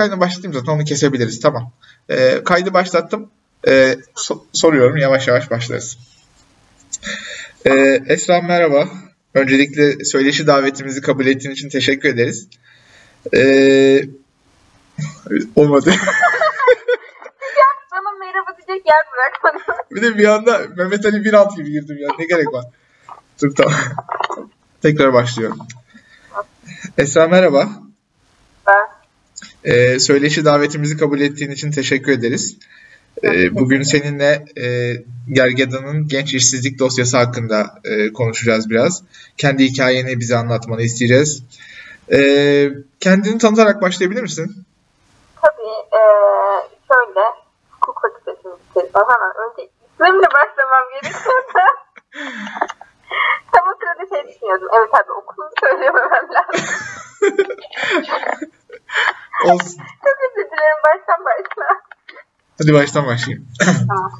Kaydı başlatayım zaten onu kesebiliriz. Tamam. Ee, kaydı başlattım. Ee, so- soruyorum yavaş yavaş başlarız. Ee, Esra merhaba. Öncelikle söyleşi davetimizi kabul ettiğin için teşekkür ederiz. Ee, olmadı. Bana merhaba diyecek yer bırakmadın. bir de bir anda Mehmet Ali Birant gibi girdim ya. Ne gerek var? Dur tamam. Tekrar başlıyorum. Esra merhaba. Ben Ee, söyleşi davetimizi kabul ettiğin için teşekkür ederiz. Ee, bugün seninle e, Gergedan'ın genç işsizlik dosyası hakkında e, konuşacağız biraz. Kendi hikayeni bize anlatmanı isteyeceğiz. Ee, kendini tanıtarak başlayabilir misin? tabii eee şöyle hukuk fakültesini bitirdim. Hemen önce ismimle başlamam gerekiyorsa. Tam o sırada şey düşünüyordum. Evet abi okulumu söylememem lazım. Olsun. Özür dilerim baştan başla. Hadi baştan başlayayım. Tamam.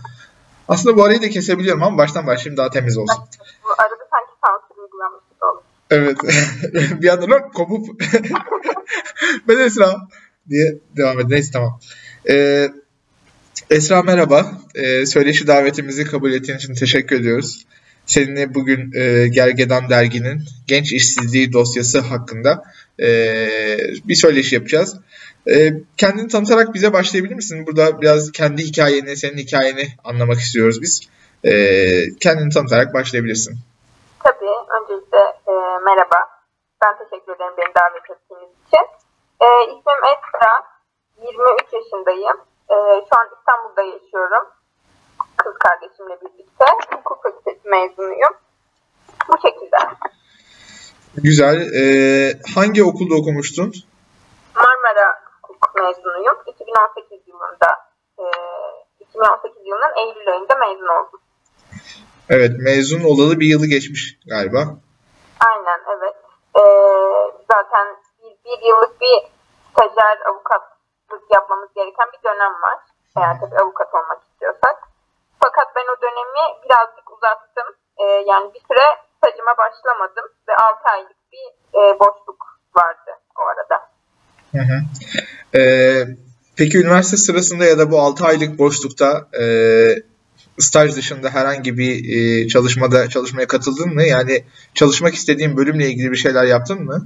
Aslında bu arayı da kesebiliyorum ama baştan başlayayım daha temiz olsun. Bu arada sanki sansür uygulanmış gibi oldu. Evet. bir anda lan kopup ben Esra diye devam edin. Neyse tamam. Ee, Esra merhaba. Ee, söyleşi davetimizi kabul ettiğin için teşekkür ediyoruz. Seninle bugün e, Gergedan Dergi'nin genç işsizliği dosyası hakkında e, bir söyleşi yapacağız. E, kendini tanıtarak bize başlayabilir misin? Burada biraz kendi hikayeni, senin hikayeni anlamak istiyoruz biz. E, kendini tanıtarak başlayabilirsin. Tabii. Öncelikle e, merhaba. Ben teşekkür ederim beni davet ettiğiniz için. E, ismim Esra. 23 yaşındayım. E, şu an İstanbul'da yaşıyorum. Kız kardeşimle birlikte. Hukuk fakültesi mezunuyum. Bu şekilde. Güzel. Ee, hangi okulda okumuştun? Marmara Hukuk mezunuyum. 2018 yılında e, 2018 yılının Eylül ayında mezun oldum. Evet, mezun olalı bir yılı geçmiş galiba. Aynen evet. Ee, zaten bir, bir yıllık bir stajyer avukatlık yapmamız gereken bir dönem var. Eğer tabii avukat olmak istiyorsak. Fakat ben o dönemi birazcık uzattım. Ee, yani bir süre stajıma başlamadım ve 6 aylık bir e, boşluk vardı o arada. Hı hı. Ee, peki üniversite sırasında ya da bu 6 aylık boşlukta e, staj dışında herhangi bir e, çalışmada çalışmaya katıldın mı? Yani çalışmak istediğin bölümle ilgili bir şeyler yaptın mı?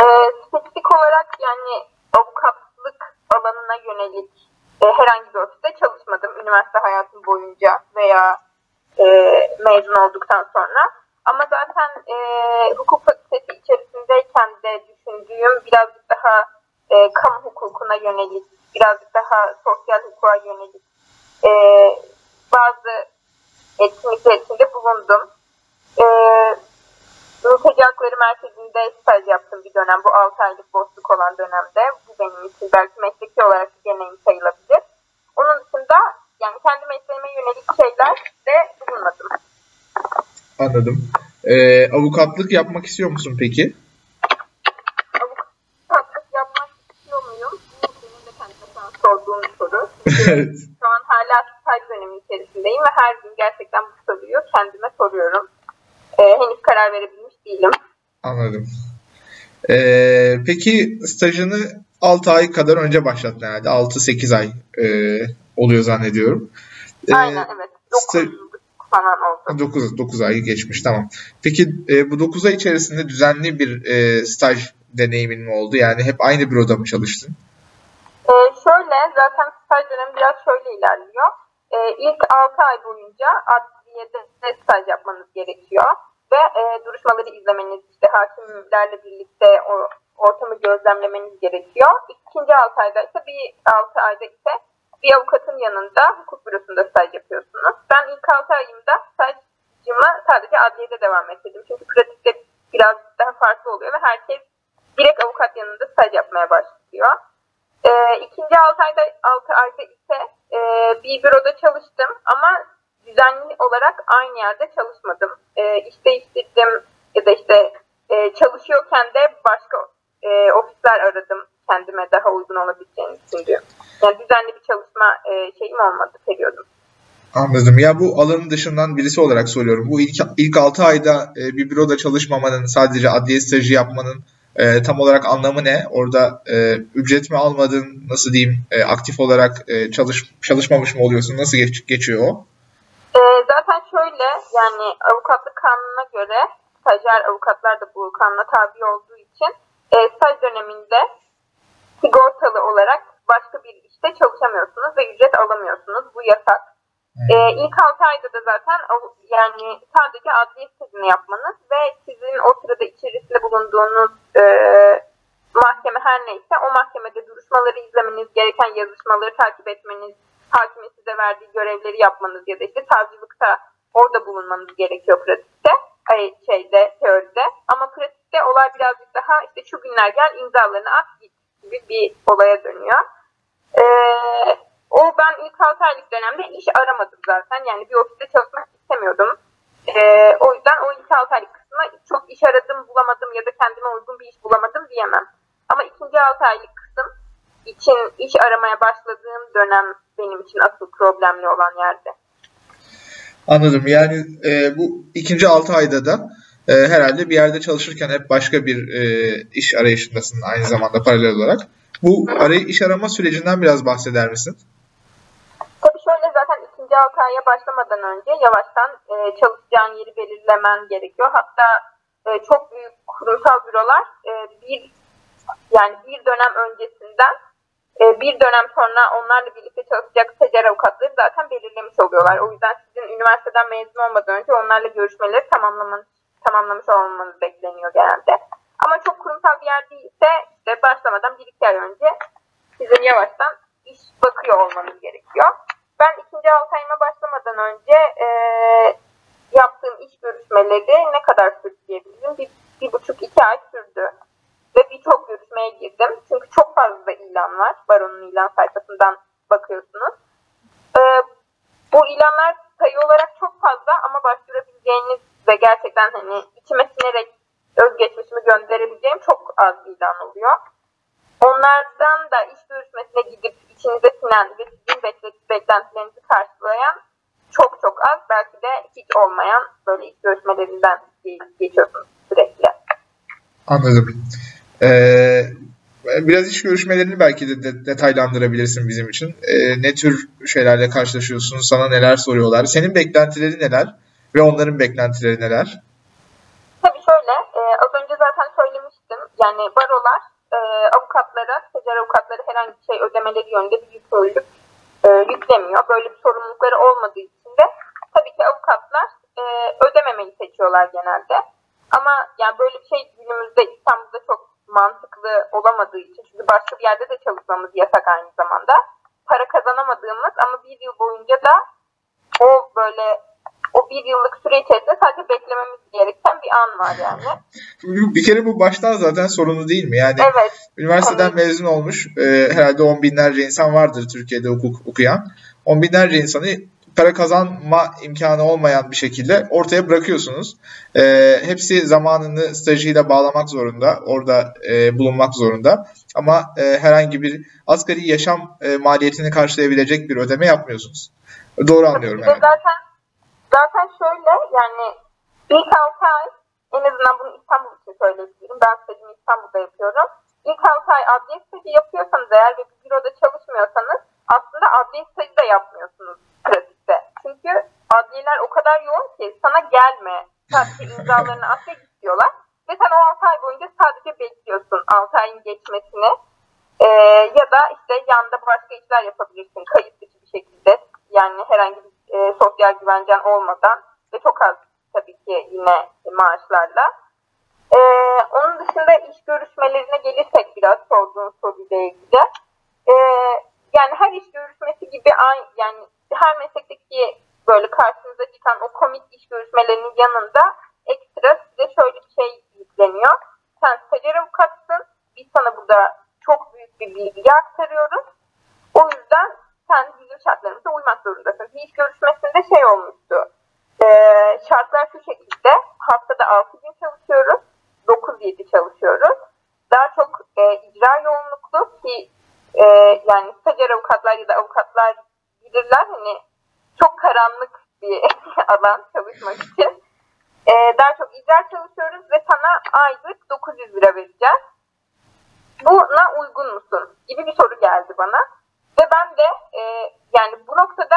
Ee, spesifik olarak yani avukatlık alanına yönelik e, herhangi bir ofiste çalışmadım üniversite hayatım boyunca veya e, mezun olduktan sonra. Ama zaten e, hukuk fakültesi içerisindeyken de düşündüğüm birazcık daha e, kamu hukukuna yönelik, birazcık daha sosyal hukuka yönelik e, bazı etkinlikler içinde bulundum. E, Mülteci Hakları Merkezi'nde staj yaptım bir dönem. Bu 6 aylık boşluk olan dönemde. Bu benim için belki mesleki olarak bir deneyim sayılabilir. Onun dışında yani kendi mesleğime yönelik şeyler de bulunmadım. Anladım. Ee, avukatlık yapmak istiyor musun peki? Avukatlık yapmak istiyor muyum? Bu senin de kendine sana sorduğun soru. Evet. Şu an hala staj dönemi içerisindeyim ve her gün gerçekten bu soruyu kendime soruyorum. Ee, henüz karar verebilmiş değilim. Anladım. Ee, peki stajını 6 ay kadar önce başlattın herhalde. 6-8 ay e, oluyor zannediyorum. Ee, Aynen evet. 9 sta- falan oldu. 9, 9 ayı geçmiş tamam. Peki e, bu 9 ay içerisinde düzenli bir e, staj deneyimin mi oldu? Yani hep aynı büroda mı çalıştın? Ee, şöyle zaten staj dönemi biraz şöyle ilerliyor. Ee, ilk 6 ay boyunca adliyede staj yapmanız gerekiyor. Ve e, duruşmaları izlemeniz, işte hakimlerle birlikte o ortamı gözlemlemeniz gerekiyor. İkinci 6 ayda ise bir 6 ayda ise bir avukatın yanında hukuk bürosunda staj yapıyorsunuz. Ben ilk 6 ayımda stajımı sadece adliyede devam ettirdim. Çünkü pratikte biraz daha farklı oluyor ve herkes direkt avukat yanında staj yapmaya başlıyor. Ee, ikinci 6 ayda, 6 ayda ise e, bir büroda çalıştım ama düzenli olarak aynı yerde çalışmadım. E, iş değiştirdim ya da işte e, çalışıyorken de başka e, ofisler aradım kendime daha uygun olabileceğini düşündüğüm. Yani düzenli bir çalışma e, şeyim olmadı periyodum. Anladım. Ya bu alanın dışından birisi olarak soruyorum. Bu ilk ilk 6 ayda e, bir büroda çalışmamanın, sadece adliye stajı yapmanın E, tam olarak anlamı ne? Orada e, ücret mi almadın? Nasıl diyeyim? E, aktif olarak e, çalış çalışmamış mı oluyorsun? Nasıl geç, geçiyor o? E, zaten şöyle yani avukatlık kanununa göre stajyer avukatlar da bu kanuna tabi olduğu için e, staj döneminde sigortalı olarak başka bir işte çalışamıyorsunuz ve ücret alamıyorsunuz. Bu yasak. Ee, ilk 6 ayda da zaten yani sadece adliye stajını yapmanız ve sizin o sırada içerisinde bulunduğunuz e, mahkeme her neyse o mahkemede duruşmaları izlemeniz, gereken yazışmaları takip etmeniz, hakimin size verdiği görevleri yapmanız ya da işte savcılıkta orada bulunmanız gerekiyor pratikte, ay, şeyde, teoride. Ama pratikte olay birazcık daha işte şu günler gel imzalarını at git gibi bir olaya dönüyor. Ee, o ben ilk 6 aylık dönemde iş aramadım zaten. Yani bir ofiste çalışmak istemiyordum. Ee, o yüzden o ilk 6 aylık kısmına çok iş aradım bulamadım ya da kendime uygun bir iş bulamadım diyemem. Ama ikinci 6 aylık kısım için iş aramaya başladığım dönem benim için asıl problemli olan yerde. Anladım. Yani e, bu ikinci 6 ayda da e, herhalde bir yerde çalışırken hep başka bir e, iş arayışındasın aynı zamanda paralel olarak. Bu arayı iş arama sürecinden biraz bahseder misin? Tabii şöyle zaten ikinci altı aya başlamadan önce yavaştan e, çalışacağın yeri belirlemen gerekiyor. Hatta e, çok büyük kurumsal bürolar e, bir yani bir dönem öncesinden e, bir dönem sonra onlarla birlikte çalışacak stajyer avukatları zaten belirlemiş oluyorlar. O yüzden sizin üniversiteden mezun olmadan önce onlarla görüşmeleri tamamlamanız, tamamlamış olmanız bekleniyor genelde. Ama çok kurumsal bir yer değilse işte başlamadan bir iki ay önce sizin yavaştan iş bakıyor olmanız gerekiyor. Ben ikinci ayıma başlamadan önce e, yaptığım iş görüşmeleri ne kadar sürdü diyebilirim. Bir, bir buçuk iki ay sürdü. Ve birçok görüşmeye girdim. Çünkü çok fazla ilan var. Baron'un ilan sayfasından bakıyorsunuz. E, bu ilanlar sayı olarak çok fazla ama başvurabileceğiniz ve gerçekten hani içime sinerek özgeçmişimi gönderebileceğim çok az ilan oluyor. Onlardan da iş görüşmesine gidip içinize sinen ve sizin beklentilerinizi karşılayan çok çok az belki de hiç olmayan böyle iş görüşmelerinden geçiyorsunuz sürekli. Anladım. Ee, biraz iş görüşmelerini belki de, de detaylandırabilirsin bizim için. Ee, ne tür şeylerle karşılaşıyorsun? Sana neler soruyorlar? Senin beklentileri neler? Ve onların beklentileri neler? Tabii şöyle, e, az önce zaten söylemiştim. Yani barolar e, avukatlara, stajyer avukatlara herhangi bir şey ödemeleri yönünde bir yükümlülük e, yüklemiyor. Böyle bir sorumlulukları olmadığı için de tabii ki avukatlar e, ödememeyi seçiyorlar genelde. Ama yani böyle bir şey günümüzde İstanbul'da çok mantıklı olamadığı için çünkü başka bir yerde de çalışmamız yasak aynı zamanda. Para kazanamadığımız ama bir yıl boyunca da o böyle bir yıllık süre içerisinde sadece beklememiz gereken bir an var yani. Bir kere bu baştan zaten sorunu değil mi? Yani evet. üniversiteden evet. mezun olmuş e, herhalde on binlerce insan vardır Türkiye'de hukuk okuyan. On binlerce insanı para kazanma imkanı olmayan bir şekilde ortaya bırakıyorsunuz. E, hepsi zamanını stajıyla bağlamak zorunda, orada e, bulunmak zorunda. Ama e, herhangi bir asgari yaşam e, maliyetini karşılayabilecek bir ödeme yapmıyorsunuz. Doğru anlıyorum. Yani. Zaten Zaten şöyle yani ilk 6 ay en azından bunu İstanbul için söyleyebilirim. Ben stajımı İstanbul'da yapıyorum. İlk 6 ay adliye stajı yapıyorsanız eğer ve bir büroda çalışmıyorsanız aslında adliye stajı da yapmıyorsunuz pratikte. Çünkü adliyeler o kadar yoğun ki sana gelme sadece imzalarını at ve istiyorlar. Ve sen o 6 ay boyunca sadece bekliyorsun 6 ayın geçmesini. Ee, ya da işte yanda başka işler yapabilirsin kayıt dışı bir şekilde. Yani herhangi bir e, sosyal güvencen olmadan ve çok az tabii ki yine maaşlarla. E, onun dışında iş görüşmelerine gelirsek biraz sorduğun soruyla ilgili. E, yani her iş görüşmesi gibi aynı yani her meslekteki böyle karşınıza çıkan o komik iş görüşmelerinin yanında ekstra size şöyle bir şey yükleniyor. Sen stajyer avukatsın. Biz sana burada çok büyük bir bilgi aktarıyoruz. O yüzden sen bizim şartlarımıza uymak zorundasın. Bir iş görüşmesinde şey olmuştu. E, şartlar şu şekilde. Haftada 6 gün çalışıyoruz. 9-7 çalışıyoruz. Daha çok e, icra yoğunluklu ki e, yani stajyer avukatlar ya da avukatlar bilirler hani çok karanlık bir alan çalışmak için. e, daha çok icra çalışıyoruz ve sana aylık 900 lira vereceğiz. Buna uygun musun? gibi bir soru geldi bana. Ve ben de e, yani bu noktada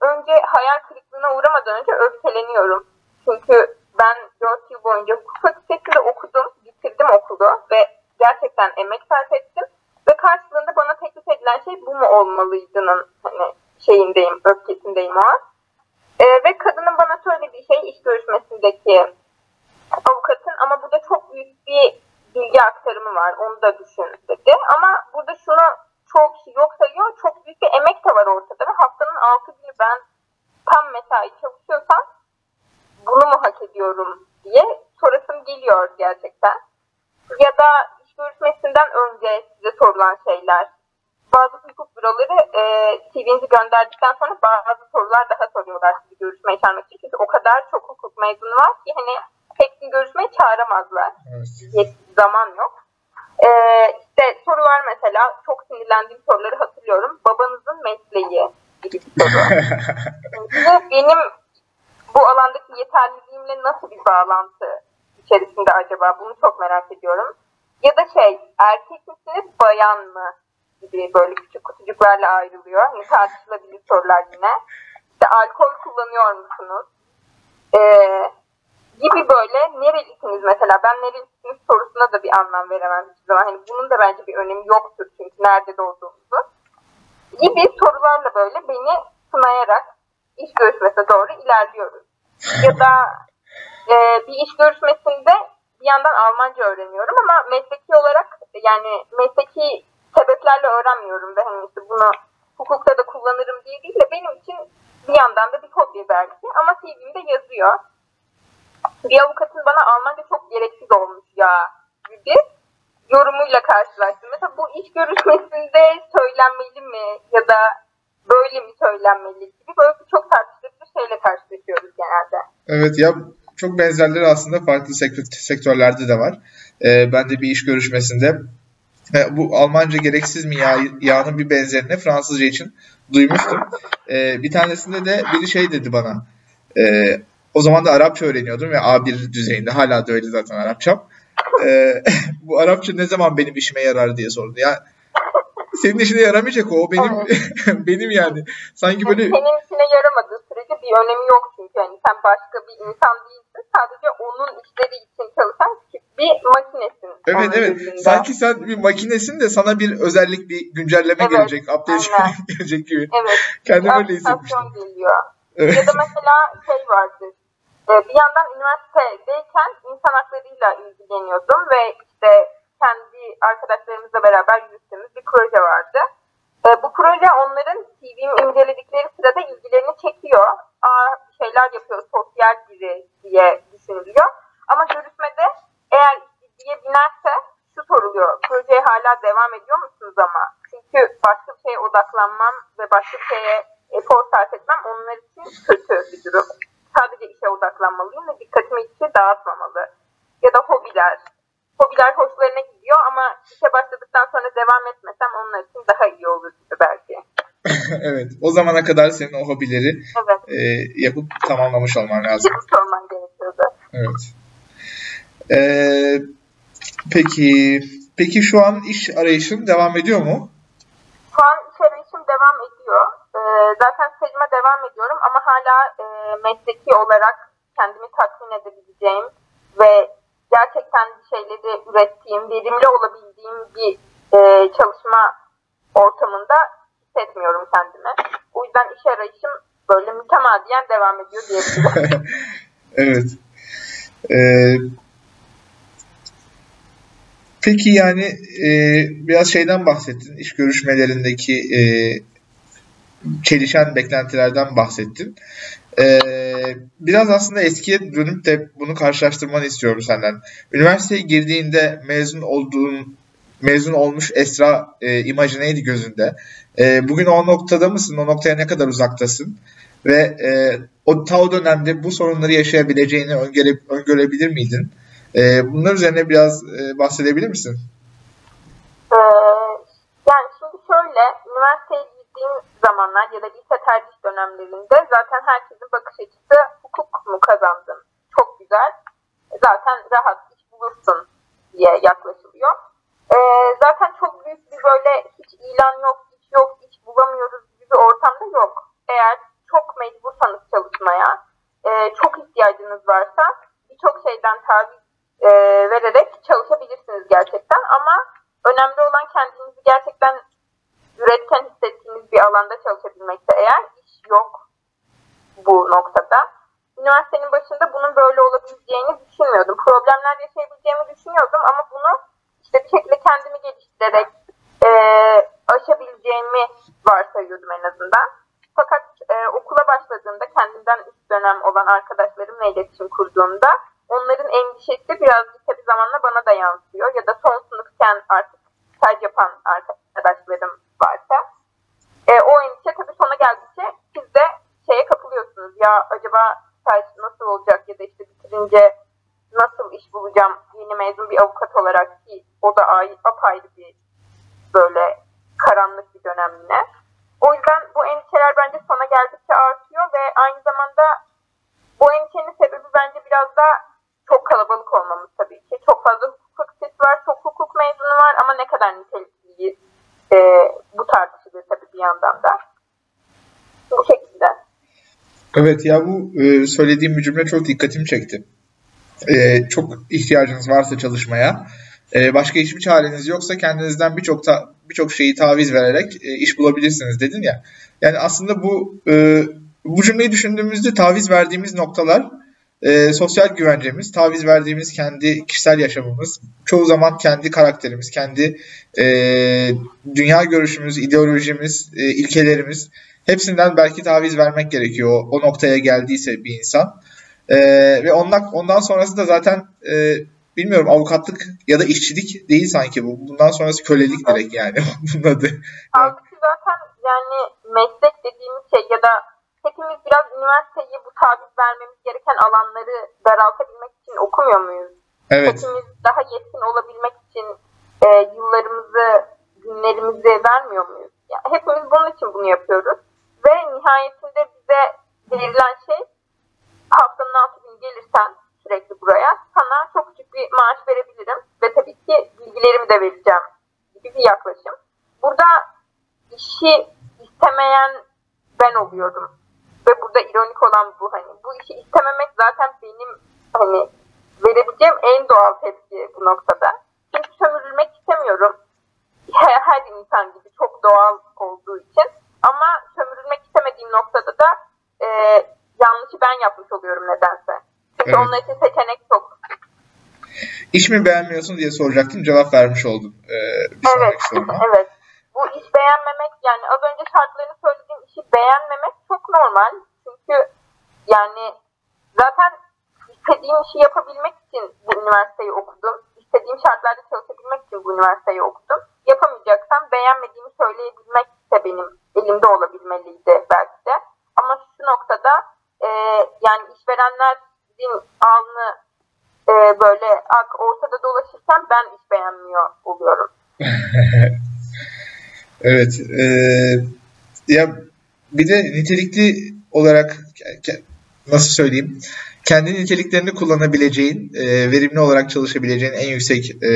önce hayal kırıklığına uğramadan önce öfkeleniyorum. Çünkü ben 4 yıl boyunca hukuk fakültesinde okudum, bitirdim okulu ve gerçekten emek sarf ettim. Ve karşılığında bana teklif edilen şey bu mu olmalıydının hani şeyindeyim, öfkesindeyim o an. E, ve kadının bana söylediği şey iş görüşmesindeki avukatın ama burada çok büyük bir bilgi aktarımı var. Onu da düşün dedi. Ama burada şunu çok kişi yok sayıyor. Çok büyük bir emek de var ortada ve haftanın 6 günü ben tam mesai çalışıyorsam bunu mu hak ediyorum diye sorasım geliyor gerçekten. Ya da iş görüşmesinden önce size sorulan şeyler. Bazı hukuk büroları e, CV'nizi gönderdikten sonra bazı sorular daha soruyorlar sizi görüşmeye çağırmak için. Çünkü o kadar çok hukuk mezunu var ki hani hepsini görüşmeye çağıramazlar. Evet. Zaman yok. Ee, işte sorular mesela çok sinirlendiğim soruları hatırlıyorum. Babanızın mesleği gibi bir soru. Çünkü benim bu alandaki yeterliliğimle nasıl bir bağlantı içerisinde acaba? Bunu çok merak ediyorum. Ya da şey, erkek misiniz, bayan mı? gibi böyle küçük kutucuklarla ayrılıyor. Hani tartışılabilir sorular yine. İşte alkol kullanıyor musunuz? Ee, gibi böyle nerelisiniz mesela ben nerelisiniz sorusuna da bir anlam veremem hiçbir zaman. Hani bunun da bence bir önemi yoktur çünkü nerede doğduğumuzu. Gibi sorularla böyle beni sınayarak iş görüşmesine doğru ilerliyoruz. Ya da e, bir iş görüşmesinde bir yandan Almanca öğreniyorum ama mesleki olarak yani mesleki sebeplerle öğrenmiyorum ve hani işte bunu hukukta da kullanırım diye değil de benim için bir yandan da bir hobi belki ama CV'mde yazıyor bir avukatın bana Almanca çok gereksiz olmuş ya gibi yorumuyla karşılaştım. Mesela bu iş görüşmesinde söylenmeli mi ya da böyle mi söylenmeli gibi böyle çok tartışılır bir şeyle karşılaşıyoruz genelde. Evet ya çok benzerleri aslında farklı sektörlerde de var. Ee, ben de bir iş görüşmesinde bu Almanca gereksiz mi ya yağının bir benzerini Fransızca için duymuştum. Ee, bir tanesinde de biri şey dedi bana. E, o zaman da Arapça öğreniyordum ve A1 düzeyinde. Hala da öyle zaten Arapçam. Ee, bu Arapça ne zaman benim işime yarar diye sordu. Ya senin işine yaramayacak o. O benim benim yani. Sanki böyle senin işine yaramadığı sürece bir önemi yok çünkü yani sen başka bir insan değilsin. Sadece onun işleri için çalışan bir makinesin. Evet evet. Gözünde. Sanki sen bir makinesin de sana bir özellik bir güncelleme evet, gelecek, update gelecek gibi. Evet. Kendimi öyle hissetmiştim. geliyor. Evet. Ya da mesela şey vardı. Ee, bir yandan üniversitedeyken insan haklarıyla ilgileniyordum ve işte kendi arkadaşlarımızla beraber yürüttüğümüz bir proje vardı. Ee, bu proje onların CV'mi inceledikleri sırada ilgilerini çekiyor. Aa, şeyler yapıyor, sosyal biri diye düşünülüyor. Ama görüşmede eğer ciddiye binerse şu soruluyor. Projeye hala devam ediyor musunuz ama? Çünkü başka bir şeye odaklanmam ve başka bir şeye efor sarf etmem onlar için kötü bir durum sadece işe odaklanmalıyım ve dikkatimi işe dağıtmamalı. Ya da hobiler. Hobiler hoşlarına gidiyor ama işe başladıktan sonra devam etmesem onlar için daha iyi olur gibi belki. evet. O zamana kadar senin o hobileri evet. e, yapıp tamamlamış olman lazım. Yapıp olman gerekiyordu. Evet. Ee, peki peki şu an iş arayışın devam ediyor mu? Şu an iş arayışım devam ediyor. Ee, zaten stajıma devam ediyorum ama hala mesleki olarak kendimi tatmin edebileceğim ve gerçekten bir şeyleri ürettiğim, verimli olabildiğim bir e, çalışma ortamında hissetmiyorum kendimi. O yüzden iş arayışım böyle mütemadiyen devam ediyor diyebilirim. evet. Ee, peki yani e, biraz şeyden bahsettin. İş görüşmelerindeki e, çelişen beklentilerden bahsettin. Ee, biraz aslında eskiye dönüp de bunu karşılaştırmanı istiyorum senden. Üniversiteye girdiğinde mezun olduğun mezun olmuş Esra e, imajı neydi gözünde? E, bugün o noktada mısın? O noktaya ne kadar uzaktasın? Ve e, o ta o dönemde bu sorunları yaşayabileceğini öngöre, öngörebilir miydin? E, bunlar üzerine biraz e, bahsedebilir misin? zamanlar ya da lise tercih dönemlerinde zaten herkesin bakış açısı hukuk mu kazandın? Çok güzel. Zaten rahat iş bulursun diye yaklaşılıyor. Ee, zaten çok büyük bir böyle hiç ilan yok, hiç yok, hiç bulamıyoruz gibi bir ortamda yok. Eğer çok mecbursanız çalışmaya, e, çok ihtiyacınız varsa birçok şeyden taviz e, vererek çalışabilirsiniz gerçekten ama önemli olan kendinizi gerçekten bir alanda çalışabilmekte eğer iş yok bu noktada. Üniversitenin başında bunun böyle olabileceğini düşünmüyordum. Problemler yaşayabileceğimi düşünüyordum ama bunu işte bir şekilde kendimi geliştirerek e, aşabileceğimi varsayıyordum en azından. Fakat e, okula başladığımda kendimden üst dönem olan arkadaşlarımla iletişim kurduğumda onların endişesi birazcık tabii zamanla bana da yansıyor. Ya da son sınıfken artık staj yapan arkadaşlarım varsa e, o endişe tabii sona geldikçe siz de şeye kapılıyorsunuz. Ya acaba staj nasıl olacak ya da işte bitirince nasıl iş bulacağım yeni mezun bir avukat olarak ki o da apayrı bir böyle karanlık bir dönem yine. O yüzden bu endişeler bence sona geldikçe artıyor ve aynı zamanda bu endişenin sebebi bence biraz da çok kalabalık olmamız tabii ki. Çok fazla hukuk fakültesi var, çok hukuk mezunu var ama ne kadar nitelikliyiz e, bu tartışılır tabii bir yandan da. Bu şekilde. Evet ya bu e, söylediğim bir cümle çok dikkatimi çekti. E, çok ihtiyacınız varsa çalışmaya, e, başka hiçbir çareniz yoksa kendinizden birçok birçok şeyi taviz vererek iş bulabilirsiniz dedin ya. Yani aslında bu bu cümleyi düşündüğümüzde taviz verdiğimiz noktalar e, sosyal güvencemiz, taviz verdiğimiz kendi kişisel yaşamımız, çoğu zaman kendi karakterimiz, kendi e, dünya görüşümüz, ideolojimiz, e, ilkelerimiz hepsinden belki taviz vermek gerekiyor o, o noktaya geldiyse bir insan. E, ve ondan, ondan sonrası da zaten e, bilmiyorum avukatlık ya da işçilik değil sanki bu. Bundan sonrası kölelik direkt yani bunun adı. Halbuki zaten yani meslek dediğimiz şey ya da hepimiz biraz üniversiteyi bu taviz vermemiz gereken alanları daraltabilmek için okumuyor muyuz? Evet. Hepimiz daha yetkin olabilmek için e, yıllarımızı, günlerimizi vermiyor muyuz? Yani hepimiz bunun için bunu yapıyoruz. Ve nihayetinde bize verilen şey haftanın altı gün gelirsen sürekli buraya sana çok küçük bir maaş verebilirim ve tabii ki bilgilerimi de vereceğim gibi bir yaklaşım. Burada işi istemeyen ben oluyorum. Ve burada ironik olan bu hani bu işi istememek zaten benim hani verebileceğim en doğal tepki bu noktada. Çünkü sömürülmek istemiyorum. Her, her insan gibi çok doğal olduğu için. Ama sömürülmek istemediğim noktada da e, yanlışı ben yapmış oluyorum nedense. Çünkü evet. onlar için seçenek çok. İş mi beğenmiyorsun diye soracaktım. Cevap vermiş oldun. Ee, bir evet. evet. Bu iş beğenmemek yani az önce şartlarını söylediğim işi beğenmemek çok normal. Çünkü yani zaten istediğim işi yapabilmek için bu üniversiteyi okudum. İstediğim şartlarda çalışabilmek için bu üniversiteyi okudum. Yapamayacaksam beğenmediğimi söyleyebilmek de benim elimde olabilmeliydi belki de. Ama şu noktada e, yani işverenlerin alnı e, böyle ak ortada dolaşırken ben iş beğenmiyor oluyorum. evet. E, ya bir de nitelikli olarak nasıl söyleyeyim kendi niteliklerini kullanabileceğin, e, verimli olarak çalışabileceğin, en yüksek e,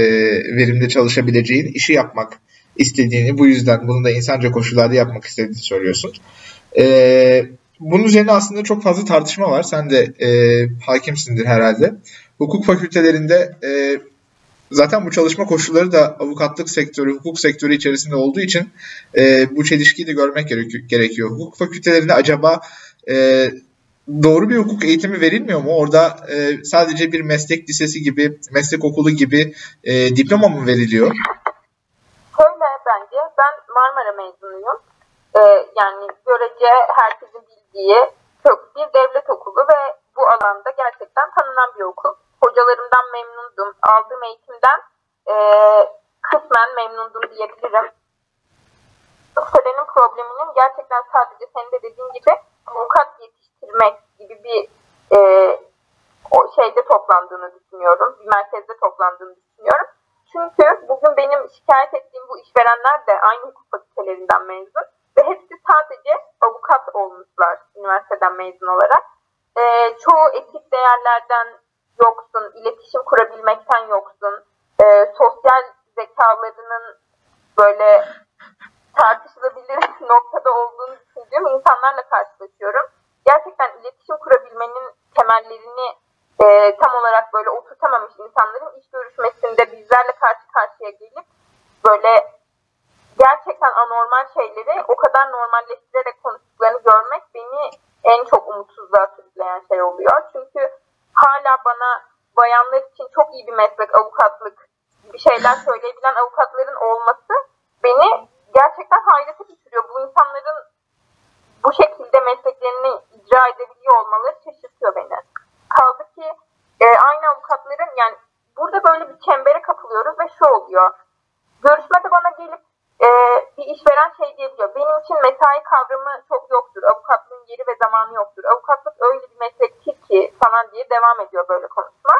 verimde çalışabileceğin işi yapmak istediğini, bu yüzden bunu da insanca koşullarda yapmak istediğini söylüyorsun. E, bunun üzerine aslında çok fazla tartışma var. Sen de e, hakimsindir herhalde. Hukuk fakültelerinde e, zaten bu çalışma koşulları da avukatlık sektörü, hukuk sektörü içerisinde olduğu için e, bu çelişkiyi de görmek gerekiyor. Hukuk fakültelerinde acaba e, doğru bir hukuk eğitimi verilmiyor mu? Orada e, sadece bir meslek lisesi gibi, meslek okulu gibi e, diploma mı veriliyor? Şöyle bence, ben Marmara mezunuyum. Ee, yani görece herkesin bildiği çok bir devlet okulu ve bu alanda gerçekten tanınan bir okul. Hocalarımdan memnundum. Aldığım eğitimden e, kısmen memnundum diyebilirim. Senenin probleminin gerçekten sadece senin de dediğin gibi avukat yetiştirmek gibi bir e, o şeyde toplandığını düşünüyorum. Bir merkezde toplandığını düşünüyorum. Çünkü bugün benim şikayet ettiğim bu işverenler de aynı hukuk fakültelerinden mezun ve hepsi sadece avukat olmuşlar üniversiteden mezun olarak. Çoğu etik değerlerden yoksun, iletişim kurabilmekten yoksun, e, sosyal zekalarının böyle insanlarla karşılaşıyorum. Gerçekten iletişim kurabilmenin temellerini e, tam olarak böyle oturtamamış insanların iş görüşmesinde bizlerle karşı karşıya gelip böyle gerçekten anormal şeyleri o kadar normalleştirerek konuştuklarını görmek beni en çok umutsuzluğa sürükleyen şey oluyor. Çünkü hala bana bayanlar için çok iyi bir meslek avukatlık bir şeyler söyleyebilen avukatların olması beni gerçekten hayrete düşürüyor. Bu insanların bu şekilde mesleklerini icra edebiliyor olmaları şaşırtıyor beni. Kaldı ki e, aynı avukatların yani burada böyle bir çembere kapılıyoruz ve şu oluyor. Görüşmede bana gelip e, bir işveren şey diyebiliyor. Benim için mesai kavramı çok yoktur. Avukatlığın yeri ve zamanı yoktur. Avukatlık öyle bir meslektir ki falan diye devam ediyor böyle konuşma.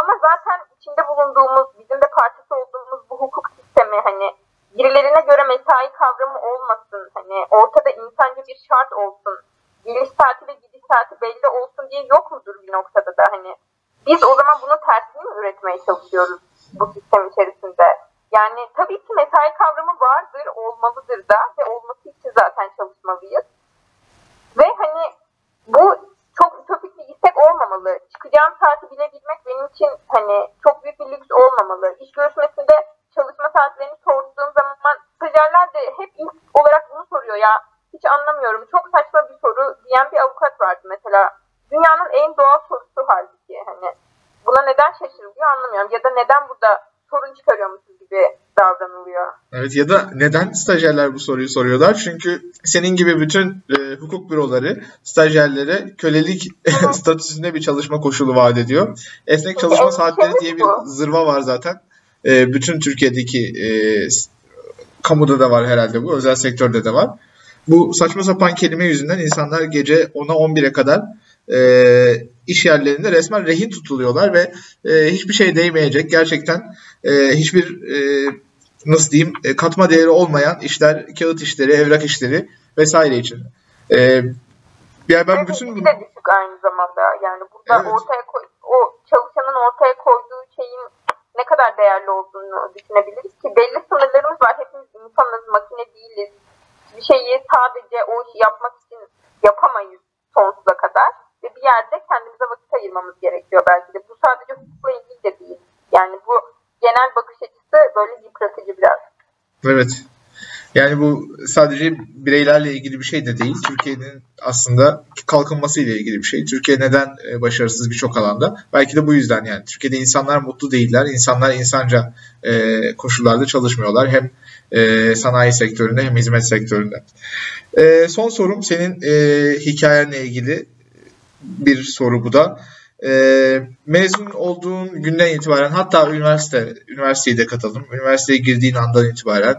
Ama zaten içinde bulunduğumuz, bizim de parçası olduğumuz bu hukuk sistemi hani birilerine göre mesai kavramı olmasın. Hani ortada insanca bir şart olsun. Geliş saati ve gidiş saati belli olsun diye yok mudur bir noktada da hani. Biz o zaman bunu tersini mi üretmeye çalışıyoruz bu sistem içerisinde? Yani tabii ki mesai kavramı vardır, olmalıdır da ve olması için zaten çalışmalıyız. Ve hani bu çok ütopik bir istek olmamalı. Çıkacağım saati bilebilmek benim için hani çok büyük bir lüks olmamalı. İş görüşmesinde çalışma saatlerini sorduğum zaman stajyerler de hep ilk olarak bunu soruyor ya. Hiç anlamıyorum. Çok saçma bir soru diyen bir avukat vardı mesela. Dünyanın en doğal sorusu halbuki hani. Buna neden şaşırılıyor anlamıyorum. Ya da neden burada sorun çıkarıyormuşuz gibi davranılıyor. Evet ya da neden stajyerler bu soruyu soruyorlar? Çünkü senin gibi bütün e, hukuk büroları stajyerlere kölelik statüsünde bir çalışma koşulu vaat ediyor. Esnek çalışma saatleri diye bir zırva var zaten. E, bütün Türkiye'deki e, kamuda da var herhalde bu. Özel sektörde de var. Bu saçma sapan kelime yüzünden insanlar gece 10'a 11'e kadar e, iş yerlerinde resmen rehin tutuluyorlar ve e, hiçbir şey değmeyecek gerçekten e, hiçbir e, nasıl diyeyim e, katma değeri olmayan işler, kağıt işleri, evrak işleri vesaire için. E, yani ben bütün bunu... düşük aynı zamanda yani burada evet. ortaya koy, o çalışanın ortaya koyduğu şeyin ne kadar değerli olduğunu düşünebiliriz ki belli sınırlarımız var. Hepimiz insanız, makine değiliz. Bir şeyi sadece o işi yapmak için yapamayız sonsuza yerde kendimize vakit ayırmamız gerekiyor belki de. Bu sadece hukukla ilgili de değil. Yani bu genel bakış açısı böyle yıpratıcı biraz. Evet. Yani bu sadece bireylerle ilgili bir şey de değil. Türkiye'nin aslında kalkınması ile ilgili bir şey. Türkiye neden e, başarısız birçok alanda? Belki de bu yüzden yani. Türkiye'de insanlar mutlu değiller. İnsanlar insanca e, koşullarda çalışmıyorlar. Hem e, sanayi sektöründe hem hizmet sektöründe. Son sorum senin hikayenle ilgili bir soru bu da. E, mezun olduğun günden itibaren hatta üniversite üniversiteye de katıldım. Üniversiteye girdiğin andan itibaren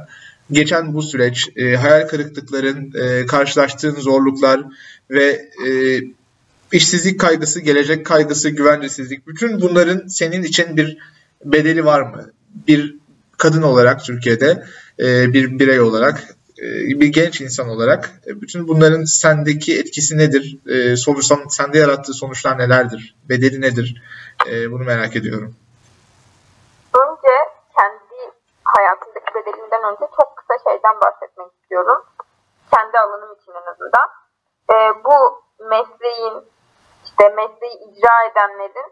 geçen bu süreç, e, hayal kırıklıkların, e, karşılaştığın zorluklar ve e, işsizlik kaygısı, gelecek kaygısı, güvencesizlik bütün bunların senin için bir bedeli var mı? Bir kadın olarak Türkiye'de, e, bir birey olarak bir genç insan olarak e, bütün bunların sendeki etkisi nedir? E, sonuçta sende yarattığı sonuçlar nelerdir? Bedeli nedir? Bunu merak ediyorum. Önce kendi hayatımdaki bedelinden önce çok kısa şeyden bahsetmek istiyorum. Kendi alanım için en azından. Bu mesleğin işte mesleği icra edenlerin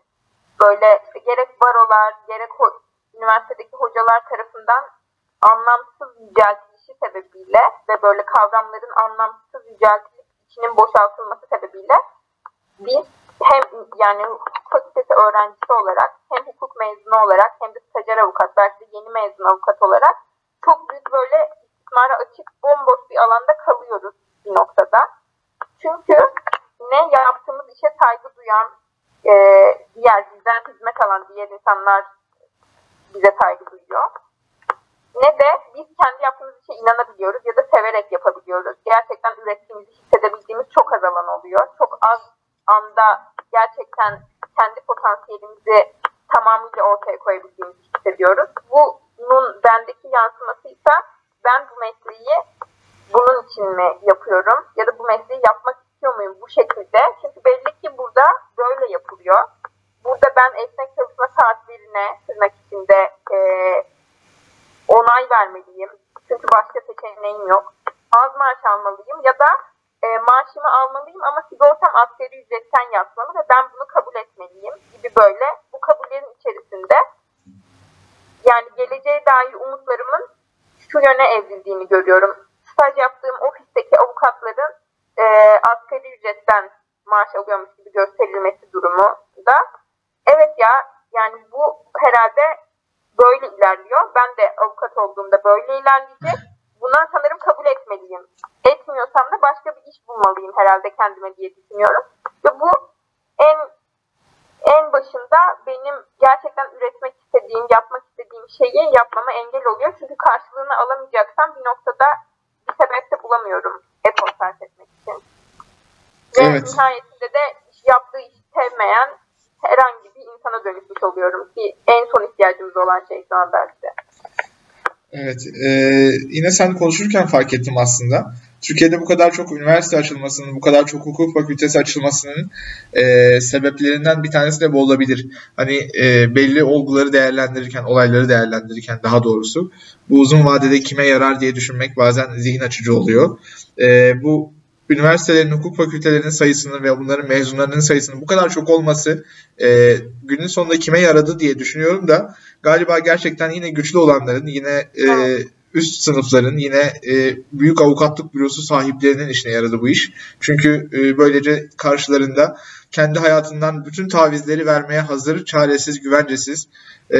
böyle işte gerek barolar gerek ho- üniversitedeki hocalar tarafından anlamsız yüceltilmesi geçişi sebebiyle ve böyle kavramların anlamsız yüceltilip içinin boşaltılması sebebiyle biz hem yani hukuk fakültesi öğrencisi olarak hem hukuk mezunu olarak hem de stajyer avukat belki de yeni mezun avukat olarak çok büyük böyle istismara açık bomboş bir alanda kalıyoruz bir noktada. Çünkü ne yaptığımız işe saygı duyan e, diğer bizden hizmet alan diğer insanlar bize saygı duyuyor ne de biz kendi yaptığımız işe inanabiliyoruz ya da severek yapabiliyoruz. Gerçekten ürettiğimizi hissedebildiğimiz çok az alan oluyor. Çok az anda gerçekten kendi potansiyelimizi tamamıyla ortaya koyabildiğimizi hissediyoruz. Bunun bendeki yansıması ise ben bu mesleği bunun için mi yapıyorum ya da bu mesleği yapmak istiyor muyum bu şekilde? Çünkü belli ki burada böyle yapılıyor. Burada ben esnek çalışma saatlerine tırnak içinde e, onay vermeliyim. Çünkü başka seçeneğim yok. Az maaş almalıyım ya da e, maaşımı almalıyım ama sigortam asgari ücretten yatmalı ve ben bunu kabul etmeliyim gibi böyle bu kabullerin içerisinde yani geleceğe dair umutlarımın şu yöne evrildiğini görüyorum. Staj yaptığım ofisteki avukatların e, asgari ücretten maaş alıyormuş gibi gösterilmesi durumu da evet ya yani bu herhalde böyle ilerliyor. Ben de avukat olduğumda böyle ilerleyecek. Bundan sanırım kabul etmeliyim. Etmiyorsam da başka bir iş bulmalıyım herhalde kendime diye düşünüyorum. Ve bu en en başında benim gerçekten üretmek istediğim, yapmak istediğim şeyi yapmama engel oluyor. Çünkü karşılığını alamayacaksam bir noktada bir sebep de bulamıyorum efor sarf etmek için. Ve Evet. nihayetinde de yaptığı işi sevmeyen herhangi bir insana dönüşmüş oluyorum ki en son ihtiyacımız olan şey şu an belki. Evet, e, yine sen konuşurken fark ettim aslında. Türkiye'de bu kadar çok üniversite açılmasının, bu kadar çok hukuk fakültesi açılmasının e, sebeplerinden bir tanesi de bu olabilir. Hani e, belli olguları değerlendirirken, olayları değerlendirirken daha doğrusu bu uzun vadede kime yarar diye düşünmek bazen zihin açıcı oluyor. E, bu üniversitelerin, hukuk fakültelerinin sayısının ve bunların mezunlarının sayısının bu kadar çok olması e, günün sonunda kime yaradı diye düşünüyorum da galiba gerçekten yine güçlü olanların, yine e, üst sınıfların, yine e, büyük avukatlık bürosu sahiplerinin işine yaradı bu iş. Çünkü e, böylece karşılarında kendi hayatından bütün tavizleri vermeye hazır, çaresiz, güvencesiz e,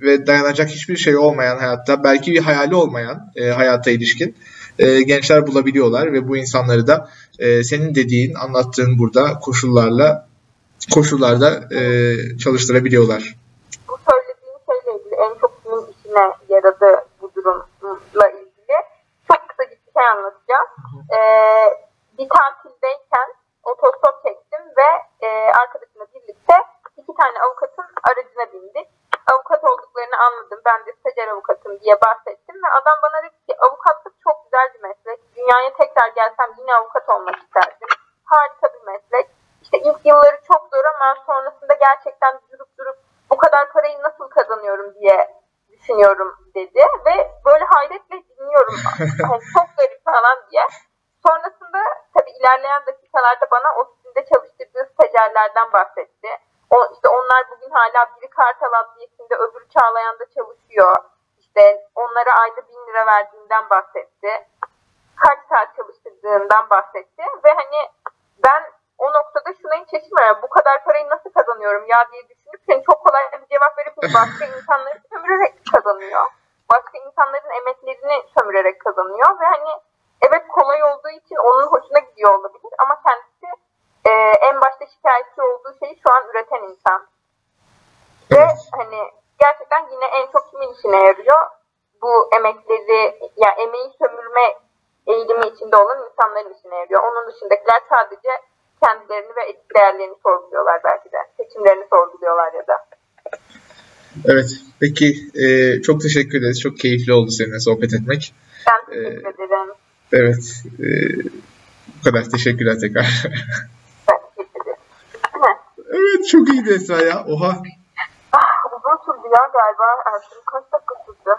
ve dayanacak hiçbir şey olmayan hayatta, belki bir hayali olmayan e, hayata ilişkin e, gençler bulabiliyorlar ve bu insanları da e, senin dediğin, anlattığın burada koşullarla koşullarda e, çalıştırabiliyorlar. Bu söylediğin şeyle ilgili en çok kimin işine yaradı bu durumla ilgili çok kısa bir şey anlatacağım. Ee, bir tatildeyken otostop çektim ve e, arkadaşımla birlikte iki tane avukatın aracına bindik. Avukat olduklarını anladım. Ben de stajyer avukatım diye bahsettim ve adam bana dedi ki avukatlık çok güzel bir meslek. Dünyaya tekrar gelsem yine avukat olmak isterdim. Harika bir meslek. İşte ilk yılları çok zor ama sonrasında gerçekten durup durup bu kadar parayı nasıl kazanıyorum diye düşünüyorum dedi ve böyle hayretle dinliyorum. Yani çok garip falan diye. Sonrasında tabii ilerleyen dakikalarda bana ofisinde çalıştırdığı stajyerlerden bahsetti. O, işte onlar bugün hala biri Kartal Adliyesi'nde öbürü Çağlayan'da çalışıyor. İşte onlara ayda bin lira verdiğinden bahsetti. Kaç saat çalıştırdığından bahsetti. Ve hani ben o noktada şuna hiç şaşırmıyorum. Bu kadar parayı nasıl kazanıyorum ya diye düşünüp yani çok kolay bir cevap verip başka insanları sömürerek kazanıyor. Başka insanların emeklerini sömürerek kazanıyor ve hani evet kolay olduğu için onun hoşuna gidiyor olabilir ama kendisi e, en başta şikayetçi olduğu şeyi şu an üreten insan. Ve Evet. hani gerçekten yine en çok kimin işine yarıyor? Bu emekleri, yani emeği sömürme eğilimi içinde olan insanların işine yarıyor. Onun dışındakiler sadece kendilerini ve etik değerlerini sorguluyorlar belki de. Seçimlerini sorguluyorlar ya da. Evet, peki e, çok teşekkür ederiz. Çok keyifli oldu seninle sohbet etmek. Ben teşekkür ederim. Evet, e, bu kadar. Teşekkürler tekrar. Ben teşekkür ederim. evet, çok iyiydi Esra ya. Oha.